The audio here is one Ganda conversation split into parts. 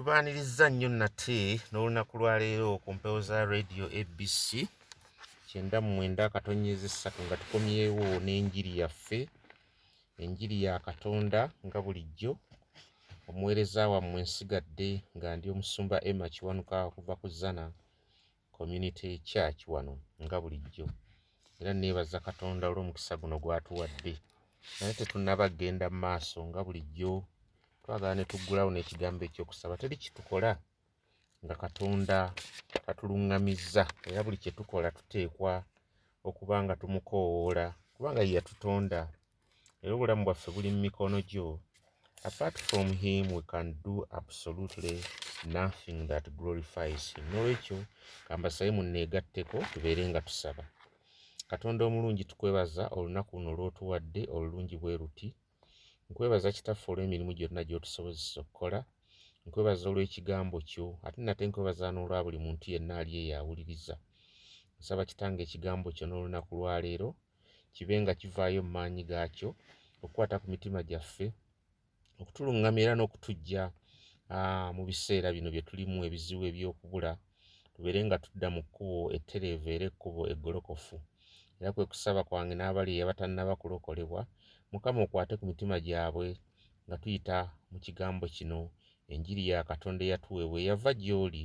tubaaniriza nnyo nate n'olunaku lwaleero ku mpewo za radio abc kyenda mwenda akatonyeza essatu nga tukomyewo n'enjiri yaffe enjiri ya katonda nga bulijjo. Omuweereza wammwe nsigadde nga ndi omusumba emma kiwanuka okuva ku zana community church wano nga bulijjo. Era neebaza katonda olw'omukisa guno gwatuwadde. Naye tetunnaba genda mu maaso nga bulijjo twagala ne tuggulawo n'ekigambo ekyokusaba teri kitukola nga katonda tatuluŋŋamizza era buli kye tukola tuteekwa okuba nga tumukoowoola kubanga ye yatutonda. Era obulamu bwaffe buli mu mikono gyo. Apart from him we can do absolutely nothing that glorifies him. N'olwekyo kambasabe munneegatteko tubeere nga tusaba. Katonda omulungi tukwebaza olunaku luno lw'otuwadde olulungi bwe luti nkwebaza kitaffe olw'emirimu gyonna gy'otusobozesa okukola nkwebaza olw'ekigambo kyo ate nate nkwebaza n'olwa buli muntu yenna ali eyo awuliriza nsaba kitange ekigambo kyo n'olunaku lwaleero kibe nga kivaayo mu maanyi gaakyo okukwata ku mitima gyaffe okutuluŋŋamya era n'okutujja mu biseera bino bye tulimu ebizibu eby'okubula tubeere nga tudda mu kkubo ettereevu era ekkubo eggolokofu. Era kwe kusaba kwange n'abali abatannaba kulokolebwa mukama okwate ku mitima gyabwe nga tuyita mu kigambo kino enjiri ya katonda eyatuweebwa eyava gy'oli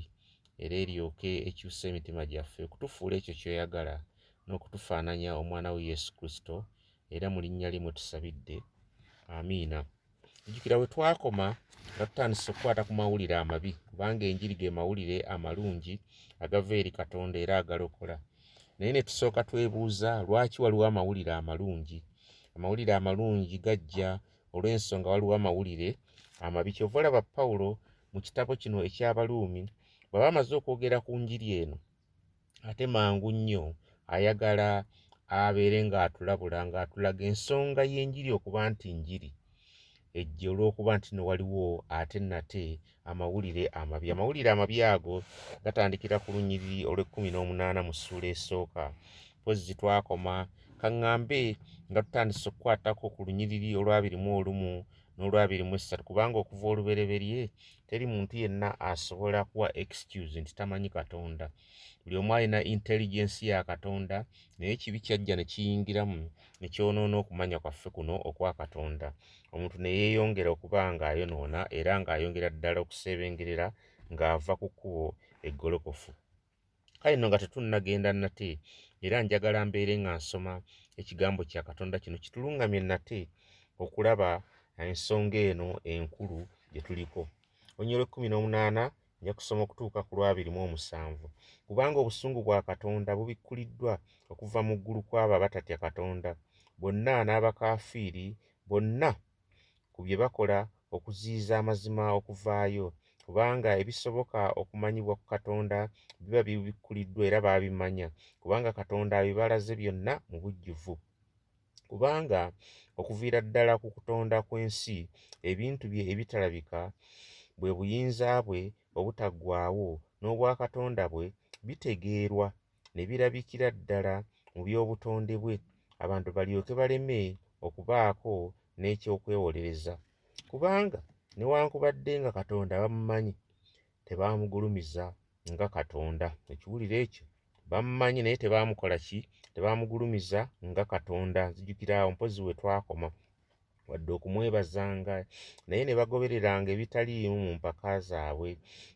era eryoke ekyusa emitima gyaffe okutufuula ekyo ky'oyagala n'okutufaananya omwana we yesu kristo era mu linnya limwe tusabidde. Amiina. Jjukira we twakoma nga tutandise okukwata ku mawulire amabi kubanga enjiri ge mawulire amalungi agava eri katonda era agalokola. Naye ne tusooka twebuuza lwaki waliwo amawulire amalungi amawulire amalungi gajja olw'ensonga waliwo amawulire amabi. Kyova olaba pawulo mu kitabo kino eky'abaluumi bw'aba amaze okwogera ku njiri eno ate mangu nnyo ayagala abeere ng'atulabula ng'atulaga ensonga y'enjiri okuba nti njiri ejje olw'okuba nti no waliwo ate nate amawulire amabi. Amawulire amabi ago gatandikira ku lunyiriri olw'ekkumi n'omunaana mu ssuula esooka mpozi twakoma kaŋŋambe nga tutandise okukwatako ku lunyiriri olwabiri mu olumu n'olwabiri mu essatu kubanga okuva olubereberye teri muntu yenna asobola kuwa excuse nti tamanyi katonda. Buli omu alina intelligensi ya katonda naye kibi kyajja ne kiyingiramu ne kyonoona okumanya kwaffe kuno okwa katonda. Omuntu ne yeeyongera okuba ng'ayonoona era ng'ayongera ddala okuseebengerera ng'ava ku kkubo eggolokofu kale nno nga tetunnagenda nate era njagala mbeere nga nsoma ekigambo kya katonda kino kituluŋŋamye nate okulaba ensonga eno enkulu gye tuliko. Olunyiro lw'ekkumi n'omunaana nja kusoma okutuuka ku lwabiri mu omusanvu. Kubanga obusungu bwa katonda bubikkuliddwa okuva mu ggulu kw'abo abatatya katonda. Bonna n'abakaafiiri bonna ku bye bakola okuziyiza amazima okuvaayo kubanga ebisoboka okumanyibwa ku katonda biba bibikkuliddwa era baabimanya kubanga katonda abibalaze byonna mu bujjuvu. Kubanga okuviira ddala ku kutonda kw'ensi ebintu bye ebitalabika bwe buyinza bwe obutaggwaawo n'obwakatonda bwe bitegeerwa ne birabikira ddala mu by'obutonde bwe abantu balyoke baleme okubaako n'ekyokwewolereza. Kubanga newankubadde nga katonda bamumanyi tebaamugulumiza nga katonda. Ekiwulire ekyo bamumanyi naye tebaamukola ki? Tebaamugulumiza nga katonda. Nzijukira awo mpozi we twakoma. Wadde okumwebazanga naye ne bagobereranga ebitaliimu mu mpaka zaabwe.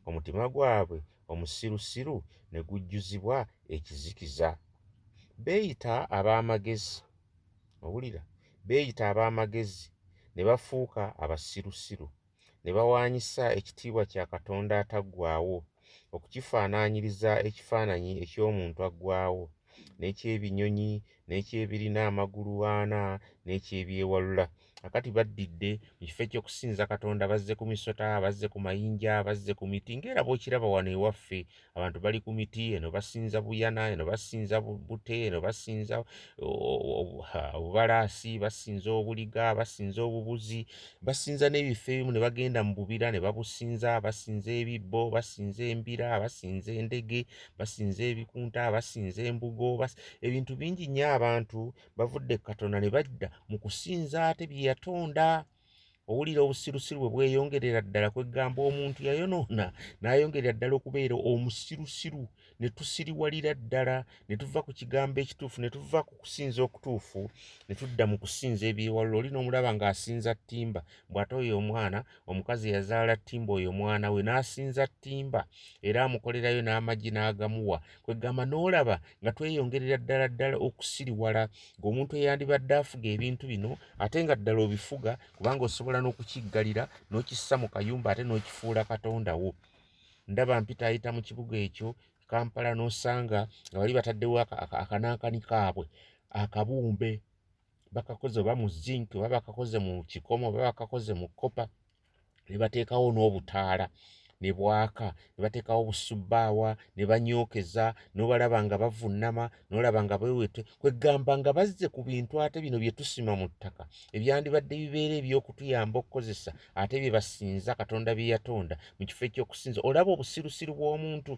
Omutima gwabwe omusirusiru ne gujjuzibwa ekizikiza. Beeyita ab'amagezi. Owulira? Beeyita ab'amagezi. Ne bafuuka abasirusiru ne bawaanyisa ekitiibwa kya katonda ataggwaawo okukifaanaanyiriza ekifaananyi eky'omuntu aggwaawo n'ekyebinyonyi n'ekyebirina amagulu ana n'ekyebyewalula akati baddidde mu kifo eky'okusinza katonda bazze ku misota bazze ku mayinja bazze ku miti ngaera bw'okiraba wano ewaffe abantu bali ku miti eno basinza buyana eno basinza bute eno basinza obubalaasi basinza obuliga basinza obubuzi basinza n'ebifo ebimu ne bagenda mu bubira ne babusinza basinza ebibbo basinza embira basinza endege basinza ebikunta basinza embugo ebintu bingi nnyo abantu bavudde katonda ne badda mu kusinza ate bye yatonda owulira obusirusiru bwe bweyongerera ddala kwegamba omuntu yayonoona n'ayongerera ddala okubeera omusirusiru. Ne tusiriwalira ddala ne tuva ku kigambo ekituufu ne tuva ku kusinza okutuufu ne tudda mu kusinza ebyewalula. Oli n'omulaba ng'asinza ttimba bw'ate oyo omwana omukazi yazaala ttimba oyo omwana we n'asinza ttimba era amukolerayo n'amagi n'agamuwa. Kwegamba n'olaba nga tweyongerera ddala ddala okusiriwala ng'omuntu eyandibadde afuga ebintu bino ate nga ddala obifuga kubanga osobola n'okukiggalira n'okissa mu kayumba ate n'okifuula katonda wo. Ndaba mpita ayita mu kibuga ekyo kampala n'osanga nga bali bataddewo akanankani kaabwe akabumbe. Bakakoze oba mu zinki oba bakakoze mu kikomo oba bakakoze mu kopa ne bateekawo n'obutaala ne bwaka ne bateekawo busubbaawa ne banyookeza n'obalaba nga bavunnama n'olaba nga bewete kwegamba nga bazze ku bintu ate bino bye tusima mu ttaka. Ebyandibadde bibeera eby'okutuyamba okukozesa ate bye basinza katonda bye yatonda mu kifo ekyokusinza. Olaba obusirusiru bw'omuntu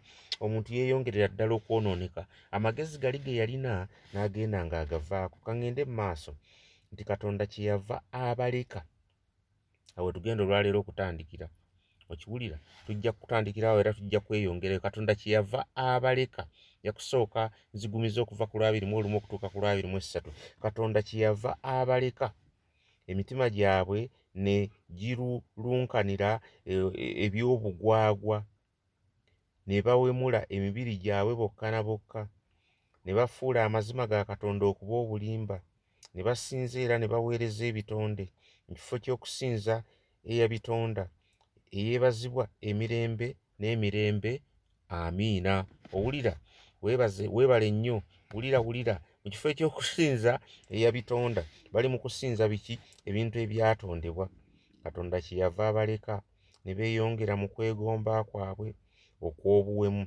omuntu yeeyongerera ddala okwonooneka amagezi gali ge yalina n'agenda ng'agavaako kaŋŋende mu maaso nti katonda kyeyava abaleka. Awe tugenda olwaleero okutandikira okiwulira tujja kutandikirawo era tujja kweyongerayo katonda kyeyava abaleka yakusooka nzigumiza okuva ku lwabiri mu olumu okutuuka ku lwabiri mu essatu katonda kyeyava abaleka. Emitima gyabwe ne girulunkanira e, e, ebyobugwagwa. Ne bawemula emibiri gyabwe bokka na bokka. Ne bafuula amazima ga katonda okuba obulimba. Ne basinza era ne baweereza ebitonde. Mu kifo ky'okusinza eyabitonda eyeebazibwa emirembe n'emirembe. Amiina. Owulira weebaze weebale nnyo wulira wulira. Mu kifo ekyokusinza eyabitonda bali mu kusinza biki? Ebintu ebyatondebwa. Katonda kyeyava abaleka ne beeyongera mu kwegomba kwabwe okw'obuwemu.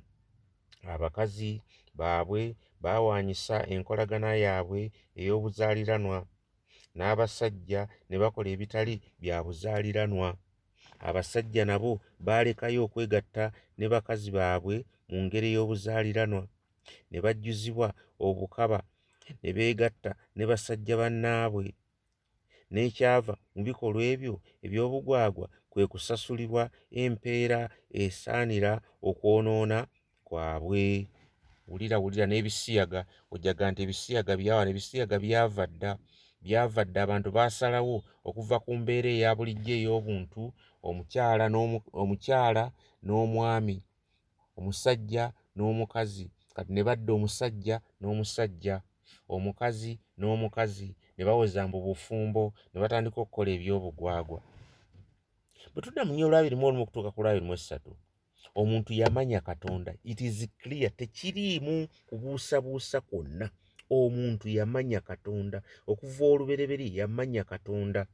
Abakazi baabwe baawaanyisa enkolagana yaabwe ey'obuzaaliranwa. N'abasajja ne bakola ebitali bya buzaaliranwa abasajja nabo baalekayo okwegatta ne bakazi baabwe mu ngeri y'obuzaaliranwa ne bajjuzibwa obukaba ne beegatta ne basajja bannaabwe. N'ekyava mu bikolwa ebyo eby'obugwagwa kwe kusasulibwa empeera esaanira okwonoona kwabwe. Wulira wulira n'ebisiyaga ojaga nti ebisiyaga byawa nebisiyaga byava dda byava dda abantu baasalawo okuva ku mbeera eya bulijjo ey'obuntu omukyala omukyala n'omwami omusajja n'omukazi. Kati ne badda omusajja n'omusajja omukazi n'omukazi. Ne baweza mbu bufumbo ne batandika okukola ebyobugwagwa. Bwe tudda mu nyo olwabiri mu olumu okutuuka ku lwabiri mu essatu omuntu yamanya katonda. It is clear tekiriimu kubuusabuusa kwonna. Omuntu yamanya katonda. Okuva olubereberi yamanya katonda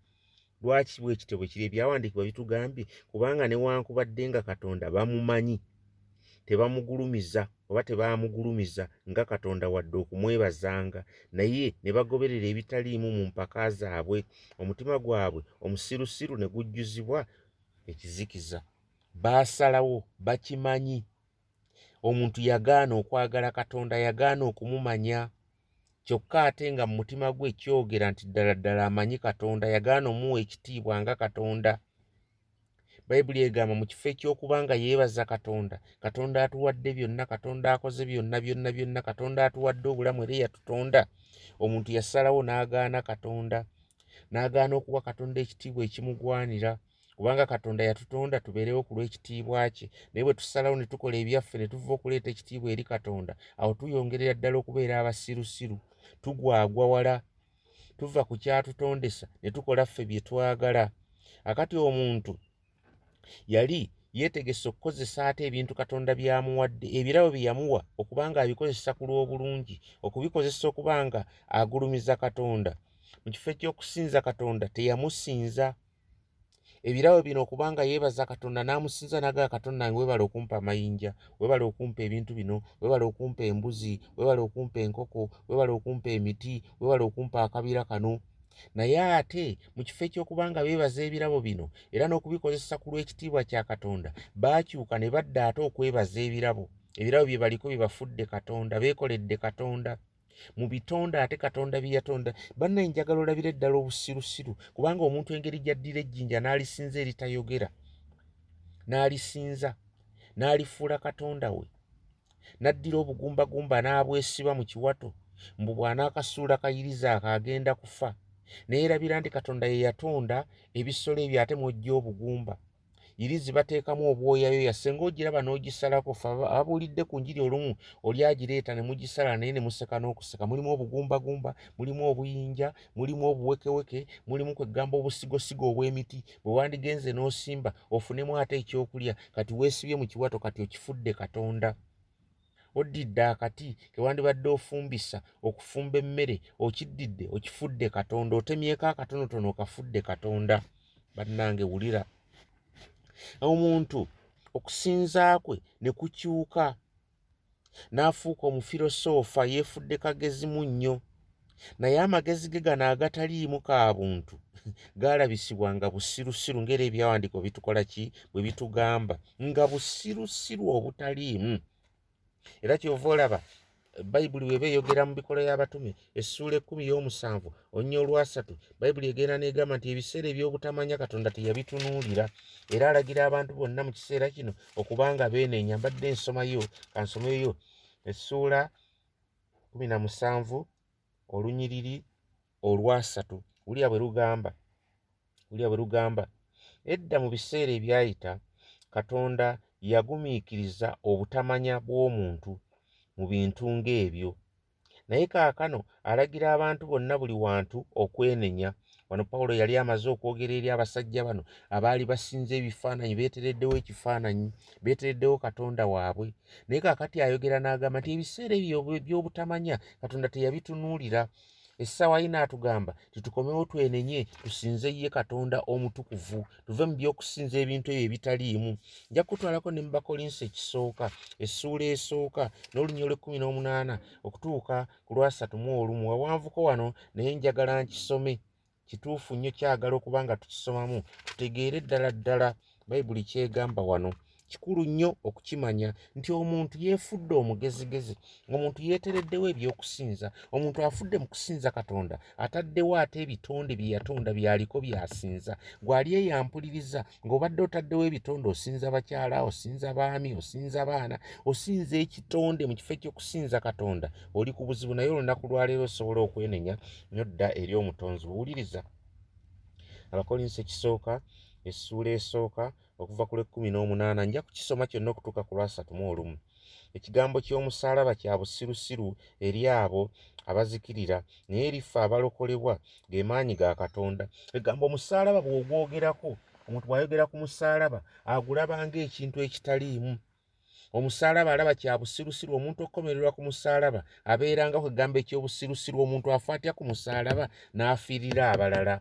lwaki bwe kityo bwe kiri ebyawandiikibwa bitugambye? Kubanga newankubadde nga katonda bamumanyi tebamugulumiza oba tebaamugulumiza nga katonda wadde okumwebazanga naye ne bagoberera ebitaliimu mu mpaka zaabwe omutima gwabwe omusirusiru ne gujjuzibwa ekizikiza. Baasalawo bakimanyi. Omuntu yagaana okwagala katonda yagaana okumumanya kyokka ate nga mu mutima gwe kyogera nti ddala ddala amanyi katonda yagaana omuwa ekitiibwa nga katonda. Bayibuli egamba mu kifo ekyokuba nga yeebaza katonda katonda atuwadde byonna katonda akoze byonna byonna byonna katonda atuwadde obulamu era yatutonda. Omuntu yasalawo n'agaana katonda n'agaana okuwa katonda ekitiibwa ekimugwanira. Kubanga katonda yatutonda tubeerewo ku lw'ekitiibwa kye. Naye bwe tusalawo ne tukola ebyaffe ne tuva okuleeta ekitiibwa eri katonda awo tuyongerera ddala okubeera abasirusiru tugwagwa wala tuva ku kyatutondesa ne tukola ffe bye twagala. Akati omuntu yali yeetegese okukozesa ate ebintu katonda byamuwadde ebirabo bye yamuwa okuba nga abikozesa ku lw'obulungi okubikozesa okuba nga agulumiza katonda. Mu kifo eky'okusinza katonda teyamusinza ebirabo bino okubanga yeebaza katonda n'amusinza nagaa katonda nge webala okumpa amayinja webala okumpa ebintu bino webala okumpa embuzi webala okumpa enkoko webala okumpa emiti webala okumpa akabira kano. Naye ate mu kifo ekyokuba nga beebaza ebirabo bino era n'okubikozesa ku lw'ekitiibwa kya katonda baakyuka ne badda ate okwebaza ebirabo. Ebirabo bye baliko bye bafudde katonda beekoledde katonda mu bitonda ate katonda bye yatonda bannaye njagala olabira eddala obusirusiru kubanga omuntu engeri gyaddira ejjinja n'alisinza eritayogera n'alisinza n'alifuula katonda we n'addira obugumbagumba n'abwesiba mu kiwato mbu bw'anaakasuula kayiriza akaagenda kufa naye erabira nti katonda ye yatonda ebisolo ebyo ate mwojja obugumba irizi bateekamu obwoyayo yasenga ogiraba n'ogisalako fe ababuulidde ku njiri olumu oli agireeta ne mugisala naye ne museka n'okuseka. Mulimu obugumbagumba mulimu obuyinja mulimu obuwekeweke mulimu kwegamba obusigosigo obw'emiti. Bwe wandigenze n'osimba ofunemu ate ekyokulya kati weesibye mu kiwato kati okifudde katonda. Oddidde akati kewandibadde ofumbisa okufumba emmere okiddidde okifudde katonda otemyeko akatonotono okafudde katonda. Bannange wulira omuntu okusinza kwe ne kukyuka. N'afuuka omufirosoofa yeefudde kagezi-mu nnyo naye amagezi ge gano agataliimu ka buntu gaalabisibwa nga busirusiru ngeri ebyawandiiko bitukola ki? Bwe bitugamba nga busirusiru obutaliimu. Era kyova olaba bayibuli weba eyogera mu bikola y'abatume essuula ekkumi y'omusanvu onnya olwasatu. Bayibuli egenda negamba nti ebiseera ebyobutamanya katonda teyabitunuulira. Era alagira abantu bonna mu kiseera kino okubanga beeneenya mbadde ensomayo kansomeyo essuula kumi na musanvu olunyiriri olwasatu. Wulya bwe lugamba wulya bwe lugamba. Edda mu biseera ebyayita katonda yagumiikiriza obutamanya bw'omuntu mu bintu ng'ebyo. Naye kaakano alagira abantu bonna buli wantu okwenenya. Wano pawulo yali amaze okwogera eri abasajja bano abaali basinza ebifaananyi beetereddewo ekifaananyi beetereddewo katonda waabwe. Naye kaakati ayogera n'agamba nti ebiseera ebyo by'obutamanya katonda teyabitunuulira essaawa yina atugamba titukomewo twenenye tusinze ye katonda omutukuvu tuve mu byokusinza ebintu ebyo ebitaliimu. Nja kutwalako ne mubakolinsi ekisooka essuula esooka n'olunyo lw'ekkumi n'omunaana okutuuka ku lwasatu mu olumu wawanvuko wano naye njagala nkisome. Kituufu nnyo kyagala okuba nga tukisomamu tutegeere ddala ddala bayibuli kyegamba wano kikulu nnyo okukimanya nti omuntu yeefudde omugezigezi omuntu yeetereddewo ebyokusinza omuntu afudde mu kusinza katonda ataddewo ate ebitonde bye yatonda byaliko byasinza gwali eyampuliriza ng'obadde otaddewo ebitonde osinza bakyala osinza baami osinza baana osinza ekitonde mu kifo ekyokusinza katonda oli ku buzibu naye olunaku lwaleero osobola okwenenya nyo dda eri omutonzi buwuliriza abakolinsi ekisooka essuula esooka okuva ku lwekumi n'omunaana nja kukisoma kyonna okutuuka ku lwasatu mu olumu. Ekigambo ky'omusaalaba kya busirusiru eri abo abazikirira naye erifa abalokolebwa ge maanyi ga katonda. Egambo omusaalaba bw'ogwogerako omuntu bw'ayogera ku musaalaba agulaba ng'ekintu ekitaliimu. Omusaalaba alaba kya busirusiru omuntu okukomererwa ku musaalaba abeeranga kwegamba ekyobusirusiru omuntu afa atya ku musaalaba n'afiirira abalala.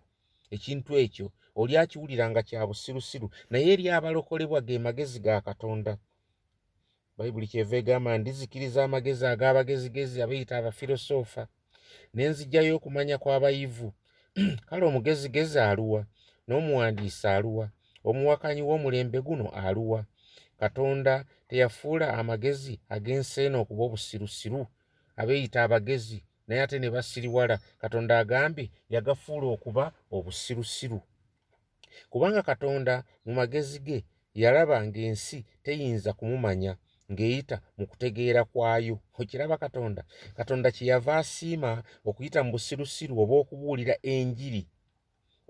Ekintu ekyo oli akiwulira nga kya busirusiru naye eri abalokolebwa ge magezi ga katonda. Bayibuli kyeva egamba ndizikiriza amagezi ag'abagezigezi abeyita abafirosoofa ne nzijjayo okumanya kw'abayivu. Kale omugezigezi aluwa n'omuwandiisi aluwa omuwakanyi w'omulembe guno aluwa. Katonda teyafuula amagezi ag'ensi eno okuba obusirusiru. Abeeyita abagezi naye ate ne basiriwala. Katonda agambye yagafuula okuba obusirusiru kubanga katonda mu magezi ge yalaba ng'ensi teyinza kumumanya ng'eyita mu kutegeera kwayo. Okiraba katonda? Katonda kyeyava asiima okuyita mu busirusiru oba okubuulira enjiri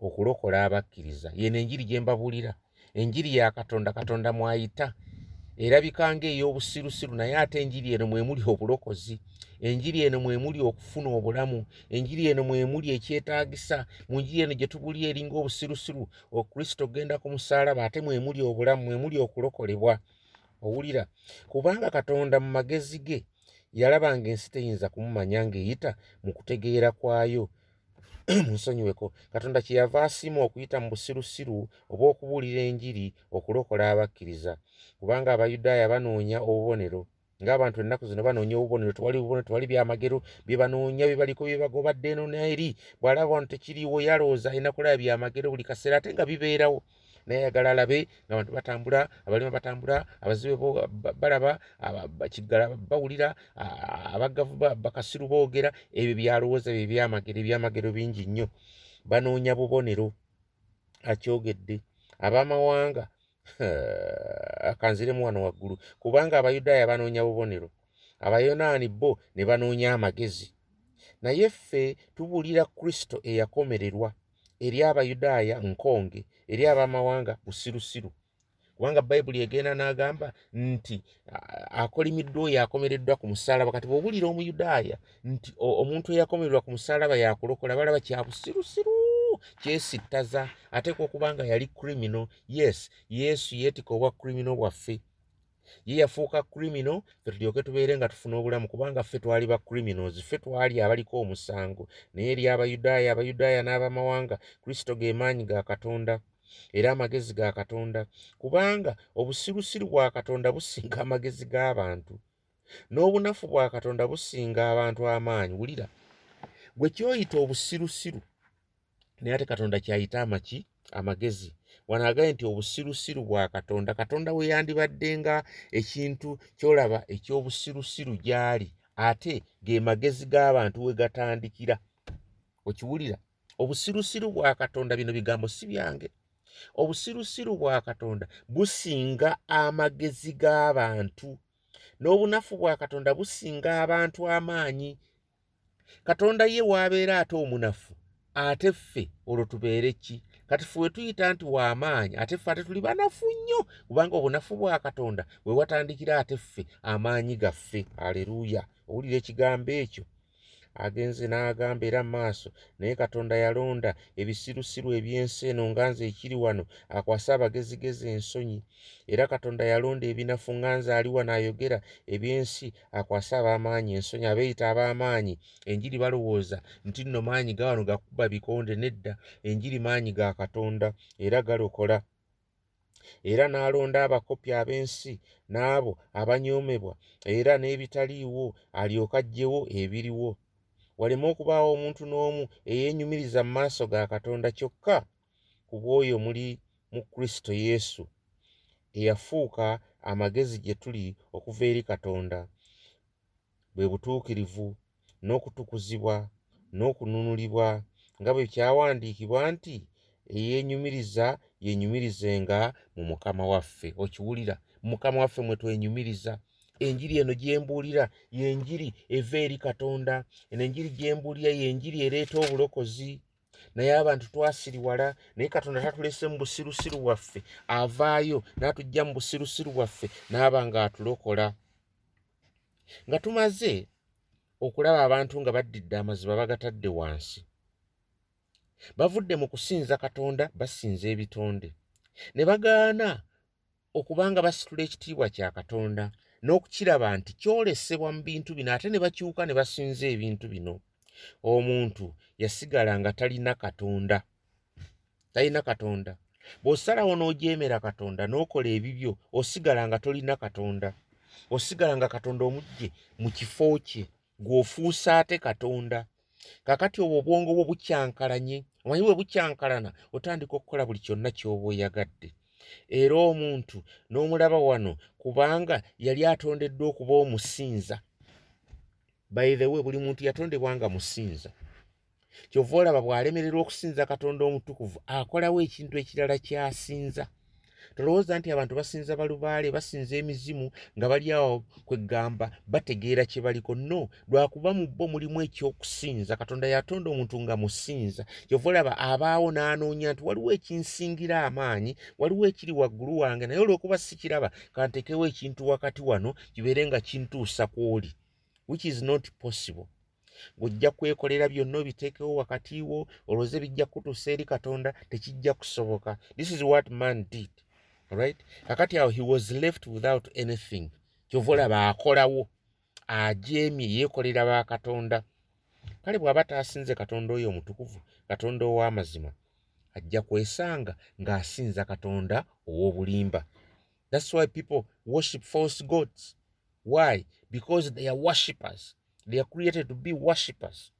okulokola abakkiriza. Yeno enjiri gye mbabuulira. Enjiri ya katonda katonda mwayita erabika ng'ey'obusirusiru naye ate enjiri eno mwemuli obulokozi enjiri eno mwemuli okufuna obulamu enjiri eno mwemuli ekyetaagisa mu njiri eno gye tubuli eringa obusirusiru okristo okgenda ku musaalaba ate mwemuli obulamu mwemuli okulokolebwa. Owulira kubanga katonda mu magezi ge yalaba ng'ensi teyinza kumumanya ng'eyita mu kutegeera kwayo munsonyiweko katonda kyeyava asiima okuyita mu busirusiru oba okubuulira enjiri okulokola abakkiriza. Kubanga abayudaaya banoonya obubonero ng'abantu ennaku zino banoonya obubonero tewali bubonero tewali byamagero bye banoonya bye baliko bye bagobadde eno neri. Bw'alaba wano tekiriiwo yalowooza alina kulaba byamagero buli kaseera ate nga bibeerawo naye ayagala alabe ngaabantu batambula abalima batambula abazibe balaba kiggala bawulira abagavu bakasiru boogera ebyo byalowooza bye byamagero ebyamagero bingi nnyo. Banoonya bubonero. Akyogedde. Abamawanga akanziremu wano waggulu kubanga abayudaaya banoonya bubonero. Abayonaani bo ne banoonya amagezi. Naye ffe tubuulira kristo eyakomererwa eri abayudaaya nkonge eri abamawanga busirusiru. Kubanga bayibuli egenda n'agamba nti akolimiddwa oyo akomereddwa ku musalaba kati bweowulira omuyudaaya nti omuntu eyakomererwa ku musalaba yakulokola balaba kyabusirusiru kyesittaza. Ateekwa okuba nga yali crimino yes yesu yeetika obwa crimino bwaffe ye yafuuka crimino fe tulyoke tubeere nga tufuna obulamu kubanga ffe twali ba criminals ffe twali abaliko omusango. Naye eri abayudaaya abayudaaya n'abamawanga kristo ge maanyi ga katonda era amagezi ga katonda. Kubanga obusirusiru bwa katonda businga amagezi g'abantu n'obunafu bwa katonda businga abantu amaanyi. Wulira gwe kyoyita obusirusiru naye ate katonda kyayita amaki amagezi wanaagaye nti obusirusiru bwa katonda katonda we yandibadde nga ekintu kyolaba ekyobusirusiru gy'ali ate ge magezi g'abantu we gatandikira. Okiwulira obusirusiru bwa katonda bino bigambo si byange. Obusirusiru bwa katonda businga amagezi g'abantu n'obunafu bwa katonda businga abantu amaanyi. Katonda ye waabeera ate omunafu ate ffe olwo tubeere ki kati ffe we tuyita nti w'amaanyi ate ffe ate tuli banafu nnyo kubanga obunafu bwa katonda we watandikira ate ffe amaanyi gaffe. Aleluuya owulira ekigambo ekyo agenze n'agamba era maaso naye katonda yalonda ebisirusiru eby'ensi eno nga nze ekiri wano akwase abagezigezi ensonyi. Era katonda yalonda ebinafu nga nze ali wano ayogera eby'ensi akwase ab'amaanyi ensonyi abeeyita ab'amaanyi. Enjiri balowooza nti nno maanyi ga wano gakuba bikonde nedda enjiri maanyi ga katonda era galokola. Era n'alonda abakopi ab'ensi n'abo abanyoomebwa era n'ebitaliiwo alyoka aggyewo ebiriwo waleme okubaawo omuntu n'omu eyeenyumiriza mu maaso ga katonda kyokka ku bwoyo muli mu kristo yesu. Eyafuuka amagezi gye tuli okuva eri katonda bwe butuukirivu n'okutukuzibwa n'okununulibwa nga bwe kyawandiikibwa nti eyeenyumiriza yeenyumirizenga mu mukama waffe. Okiwulira mukama waffe mwe twenyumiriza enjiri eno gyembuulira yenjiri eva eri katonda. Eno enjiri gyembuulira yenjiri ereeta obulokozi. Naye abantu twasiriwala naye katonda tatulese mu busirusiru bwaffe avaayo n'atujja mu busirusiru bwaffe n'aba nga atulokola nga tumaze okulaba abantu nga baddidde amaziba bagatadde wansi. Bavudde mu kusinza katonda basinza ebitonde. Ne bagaana okubanga basitula ekitiibwa kya katonda n'okukiraba nti kyolesebwa mu bintu bino ate ne bakyuka ne basinza ebintu bino. Omuntu yasigala nga talina katonda. Talina katonda. Bw'osalawo n'ojeemera katonda n'okola ebibyo osigala nga tolina katonda. Osigala nga katonda omugye mu kifo kye gw'ofuusa ate katonda. Kakati obwo obwongo bwo bukyankalanye omanyi bwe bukyankalana otandika okukola buli kyonna ky'oba oyagadde era omuntu n'omulaba wano kubanga yali atondeddwa okuba omusinza. Bayithe we buli muntu yatondebwa nga musinza. Kyova olaba bw'alemererwa okusinza katonda omutukuvu akolawo ekintu ekirala kyasinza tolowooza nti abantu basinza balubaale basinza emizimu nga bali awo kwegamba bategeera kye baliko. No lwakuba mu bo mulimu ekyokusinza. Katonda yatonda omuntu nga musinza. Kyova olaba abaawo n'anoonya nti waliwo ekinsingira amaanyi waliwo ekiri waggulu wange naye olwokuba sikiraba kantekewo ekintu wakati wano kibeere nga kintuusa kwoli which is not possible. Ng'ojja kwekolera byonna obiteekewo wakati wo olwoze bijja kutuusa eri katonda tekijja kusoboka. This is what man did right kakati awo he was left without anything. Kyova olaba akolawo ajeemye yeekolera ba katonda. Kale bw'aba taasinze katonda oyo omutukuvu katonda ow'amazima ajja kwesanga ng'asinza katonda ow'obulimba. Thats why people worship false gods. Why? Because they are worshippers. They are created to be worshippers.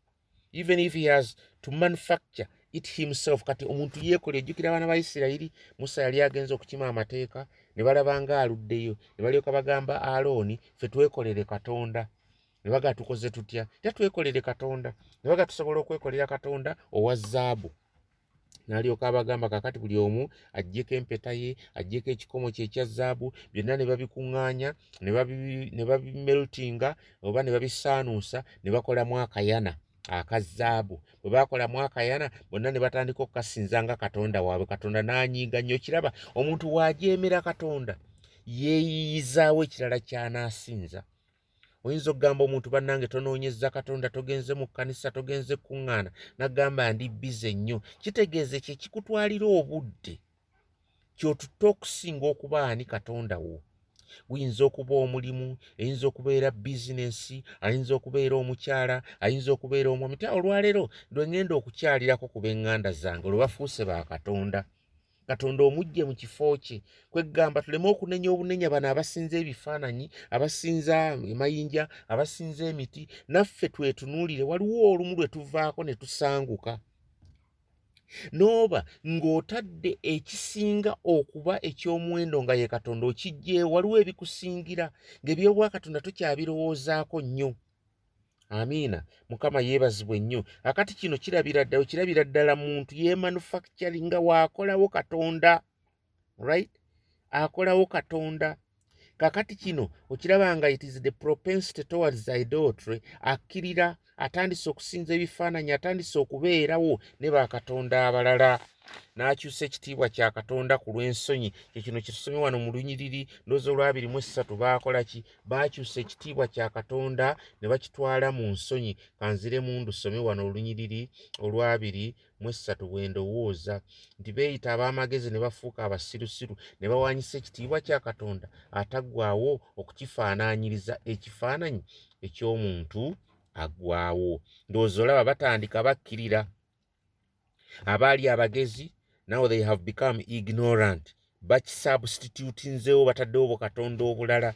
Even if he has to manufacture it himself. Kati omuntu yeekole ejjukira abaana ba isirayiri musa yali agenza okukima amateeka ne balaba nga aluddeyo ne balyoka bagamba alooni ffe twekolere katonda. Ne baga tukoze tutya? Tya twekolere katonda. Ne baga tusobola okwekolera katonda owa zaabu. N'alyoka abagamba kakati buli omu aggyeko empeta ye aggyeko ekikomo kye ekya zaabu byonna ne babikuŋŋaanya ne babimeltinga oba ne babisaanuusa ne bakolamu akayana aka zaabu bwe bakolamu akayana bonna ne batandika okukasinza nga katonda waabwe. Katonda n'anyiiga nnyo. Kiraba omuntu waajeemera katonda yeeyiyizaawo ekirala kyanaasinza. Oyinza okugamba omuntu bannange tonoonyeza katonda togenze mu kkanisa togenze kuŋŋaana nagamba ndi bize nnyo. Kitegeeze kye kikutwalira obudde kyotutta okusinga okuba ani katonda wo guyinza okuba omulimu eyinza okubeera bizinensi ayinza okubeera omukyala ayinza okubeera omwami. Ti olwaleero lwe ŋŋenda okukyalirako ku b'eŋŋanda zange olwe bafuuse ba katonda. Omugje mu kifo kye kwegamba tuleme okunenya obunenya. Bano abasinza ebifaananyi abasinza emayinja abasinza emiti naffe twetunuulire. Waliwo olumu lwe tuvaako ne tusanguka nooba ng'otadde ekisinga okuba eky'omuwendo nga ye katonda okijjeewo waliwo ebikusingira ng'ebyobwakatonda tukyabirowoozaako nnyo. Amiina mukama yeebazibwa ennyo akati kino kirabira ddala kirabira ddala muntu yemanufacturing nga waakolawo katonda right? Akolawo katonda kakati kino okiraba nga it is the propensity towards idolatry akkirira atandise okusinza ebifaananyi atandise okubeerawo ne bakatonda abalala n'akyusa ekitiibwa kya katonda ku lw'ensonyi. Kyekino kyetusome wano mu lunyiriri ndoozi olwabiri mu essatu baakola ki? Baakyusa ekitiibwa kya katonda ne bakitwala mu nsonyi. Kanzire mundu some wano olunyiriri olwabiri mu essatu bwe ndowooza. Nti beeyita ab'amagezi ne bafuuka abasirusiru ne bawaanyisa ekitiibwa kya katonda ataggwawo okukifaanaanyiriza ekifaananyi eky'omuntu aggwawo ndowooza olaba batandika bakkirira abaali abagezi now they have become ignorant. Bakisubstitutinzewo bataddewo bukatonda obulala.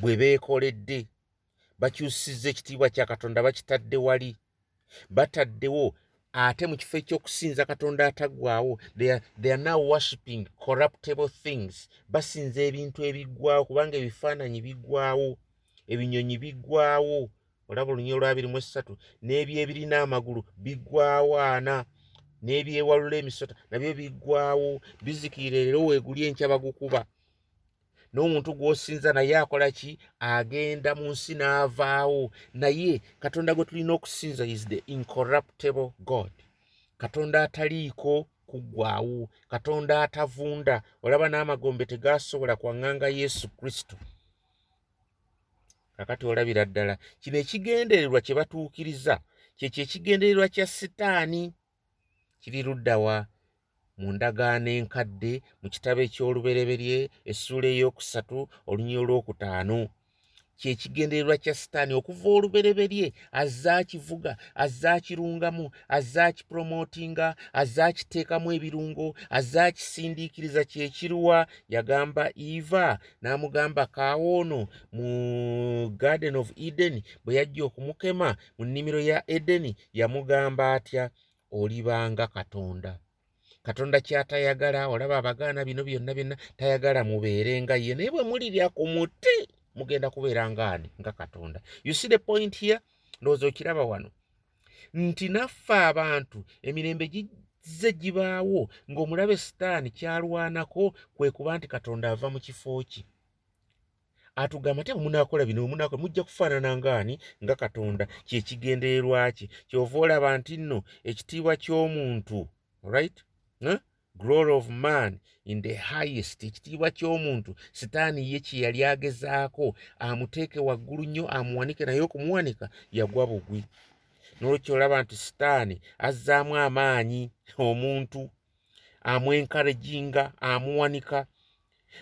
Bwe beekoledde bakyusiza ekitiibwa kya katonda bakitadde wali. Bataddewo ate mu kifo ekyokusinza katonda ataggwawo they are now worshiping corruptable things. Basinza ebintu ebiggwawo kubanga ebifaananyi biggwawo ebinyonyi biggwawo olaba olunyi olwabiri mu esatu n'ebyebirina amagulu biggwawo ana n'ebyewalula emisota nabyo biggwawo bizikiire leero weeguli enkya bagukuba. N'omuntu gw'osinza naye akola ki? Agenda mu nsi n'avaawo. Naye katonda gwe tulina okusinza is the incorruptable god. Katonda ataliiko kuggwawo katonda atavunda. Olaba n'amagombe tegasobola kwaŋŋanga yesu kristo kakati olabira ddala. Kino ekigendererwa kye batuukiriza kyekyo ekigendererwa kya sitaani kiri luddawa mu ndagaano enkadde mu kitabo eky'olubereberye essuula ey'okusatu olunyi olw'okutaano kyekigendererwa kya sitaani okuva olubereberye azaakivuga azaakirungamu azaakipuromootinga azaakiteekamu ebirungo azaakisindiikiriza kyekiruwa yagamba eva n'amugamba kaawoono mu garden of eden bwe yajja okumukema mu nnimiro ya edeni yamugamba atya olibanga katonda. Katonda kyatayagala olaba abagaana bino byonna byonna tayagala mubeerenga ye naye bwe mulirya ku muti mugenda kubeera ngaani nga katonda. You see the point here? Ndowooza okiraba wano. Nti naffe abantu emirembe gizze gibaawo ng'omulabe sitaani kyalwanako kwe kuba nti katonda ava mu kifo ki? Atugamba te bwemunaakola bino bwemunaakola mujja kufaanana ngaani nga katonda? Kyekigendererwa kye kyova olaba nti nno ekitiibwa ky'omuntu right? Huh? Glory of man in the highest. Ekitiibwa ky'omuntu sitaani ye kye yali agezaako amuteeke waggulu nnyo amuwanike naye okumuwanika yagwa bugwi. Nolwekyolaba nti sitaani azzaamu amaanyi omuntu amwenkarejinga amuwanika.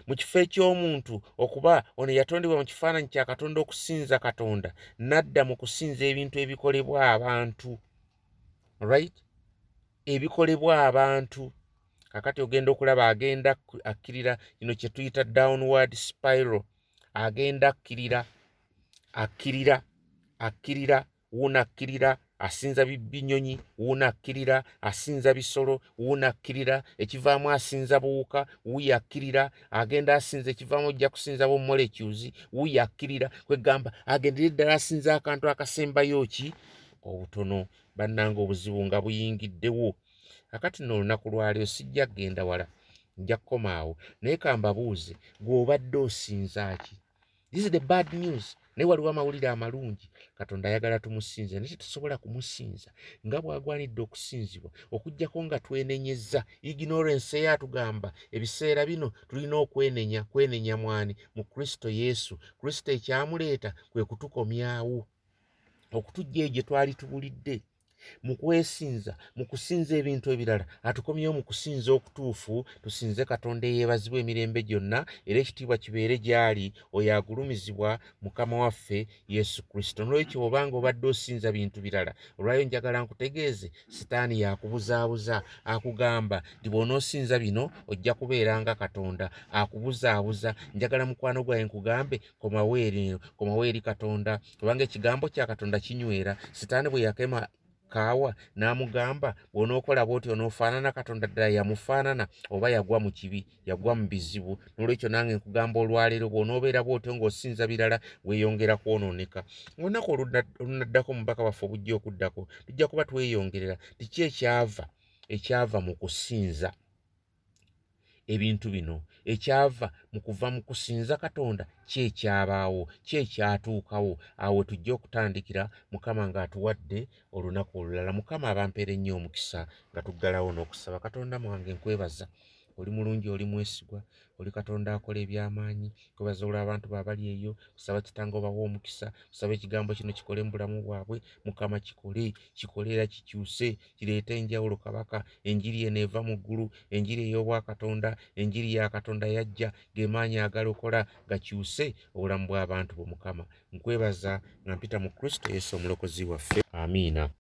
Mu kifo eky'omuntu okuba ono yatondebwa mu kifaananyi kya katonda okusinza katonda nadda mu kusinza ebintu ebikolebwa abantu. Right ebikolebwa abantu kakati ogenda okulaba agenda akkirira kino kye tuyita downward spiral. Agenda akkirira akkirira akkirira wuuno akkirira asinza binyonyi wuuno akkirira asinza bisolo wuuno akkirira ekivaamu asinza buwuka wuuyo akkirira agenda asinza ekivaamu ojja kusinza bomolecules wuuyo akkirira. Kwegamba agendera eddala asinza akantu akasembayo ki? Obutono. Bannanga obuzibu nga buyingiddewo akati nno olunaku lwaliro sijja kgenda wala nja kkomaawo naye kambabuuze gweobadde osinza ki? This is the bad news. Naye waliwo amawulire amalungi. Katonda ayagala tumusinze naye tetusobola kumusinza nga bwagwanidde okusinzibwa okugjako nga twenenyeza ignorance eyo atugamba ebiseera bino tulina okwenenya kwenenya mwani? Mu kristo yesu. Kristo ekyamuleeta kwe kutukomyawo. Okutujja egye twali tubulidde mu kwesinza mu kusinza ebintu ebirala. Atukomyewo mu kusinza okutuufu tusinze katonda eyeebazibwa emirembe gyonna era ekitiibwa kibeere gy'ali oyo agulumizibwa mukama waffe yesu kristo. Nolwekyo obanga obadde osinza bintu birala olwayo njagala nkutegeeze sitaani yakubuzaabuza akugamba nti bw'onoosinza bino ojja kubeera nga katonda. Akubuzaabuza njagala mukwano gwaye nkugambe komaweeri komaweeri katonda. Kubanga ekigambo kya katonda kinywera sitaani bwe yakema kaawa n'amugamba bw'onookola bwoti onoofaanana katonda ddala yamufaanana oba yagwa mu kibi yagwa mu bizibu. N'olwekyo nange nkugamba olwaleero bw'onoobeera bwotyo ng'osinza birala weeyongera kwonooneka. Olunaku olunaddako mubaka waffe obujja okuddako tujja kuba tweyongerera tiki ekyava ekyava mu kusinza ebintu bino. Ekyava mu kuva mu kusinza katonda kyekyabaawo kyekyatuukawo awo tujja okutandikira mukama ng'atuwadde olunaku olulala. Mukama abampeera ennyo omukisa nga tuggalawo n'okusaba. Katonda mwange nkwebaza oli mulungi oli mwesigwa oli katonda akola ebyamaanyi kwebaza olw abantu baabali eyo kusaba kitanga obawa omukisa kusaba ekigambo kino kikole mu bulamu bwabwe mukama kikole kikole era kikyuse kireeta enjawulo kabaka enjiri eno eva mu ggulu enjiri ey'obwakatonda enjiri ya katonda yajja gemaanyi agalokola gakyuse obulamu bw'abantu bwe mukama. Nkwebaza nga mpita mu kristo yesu omulokozi waffe. Amiina